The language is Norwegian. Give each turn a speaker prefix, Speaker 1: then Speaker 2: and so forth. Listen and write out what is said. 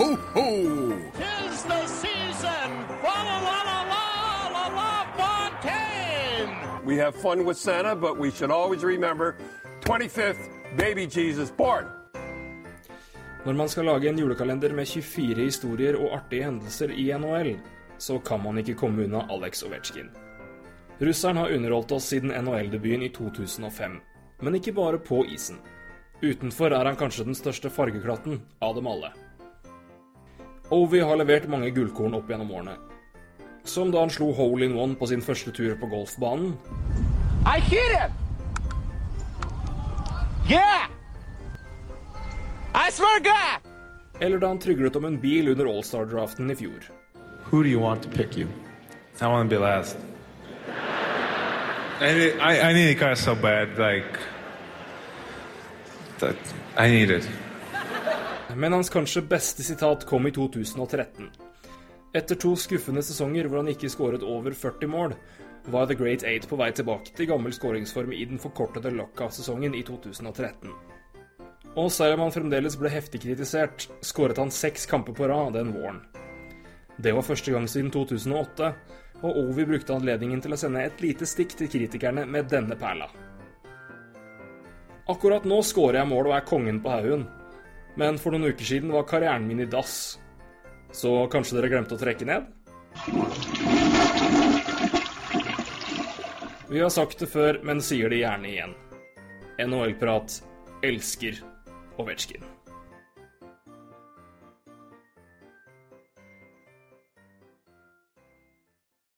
Speaker 1: ho, ho!
Speaker 2: Tis the season! La, la la la la la la Fontaine!
Speaker 3: We have fun with Santa, but we should always remember 25th, baby Jesus born.
Speaker 4: Når man skal lage en julekalender med 24 historier og artige hendelser i NHL, så kan man ikke komme unna Alex Ovetsjkin. Russeren har underholdt oss siden NHL-debuten i 2005, men ikke bare på isen. Utenfor er han kanskje den største fargeklatten av dem alle. Ovi har levert mange gullkorn opp gjennom årene. Som da han slo hole in one på sin første tur på golfbanen,
Speaker 2: I hit him! Yeah! I swear God!
Speaker 4: eller da han tryglet om en bil under Allstar-draften i fjor.
Speaker 5: Who do you want to pick you? I want to be last. I need, I, I need a car so bad, like that. I need it.
Speaker 4: Men hans kanskje beste sitat kom i 2013. Etter to skuffende sesonger hvor han ikke skåret over 40 mål, var The Great Eight på vei tilbake til gammel skåringsform i den forkortede lockout-sesongen i 2013. Og selv om han fremdeles ble heftig kritisert, skåret han seks kamper på rad den våren. Det var første gang siden 2008, og Ovi brukte anledningen til å sende et lite stikk til kritikerne med denne perla. Akkurat nå skårer jeg mål og er kongen på haugen, men for noen uker siden var karrieren min i dass. Så kanskje dere glemte å trekke ned? Vi har sagt det før, men sier det gjerne igjen. NHL-prat elsker Ovetsjkin.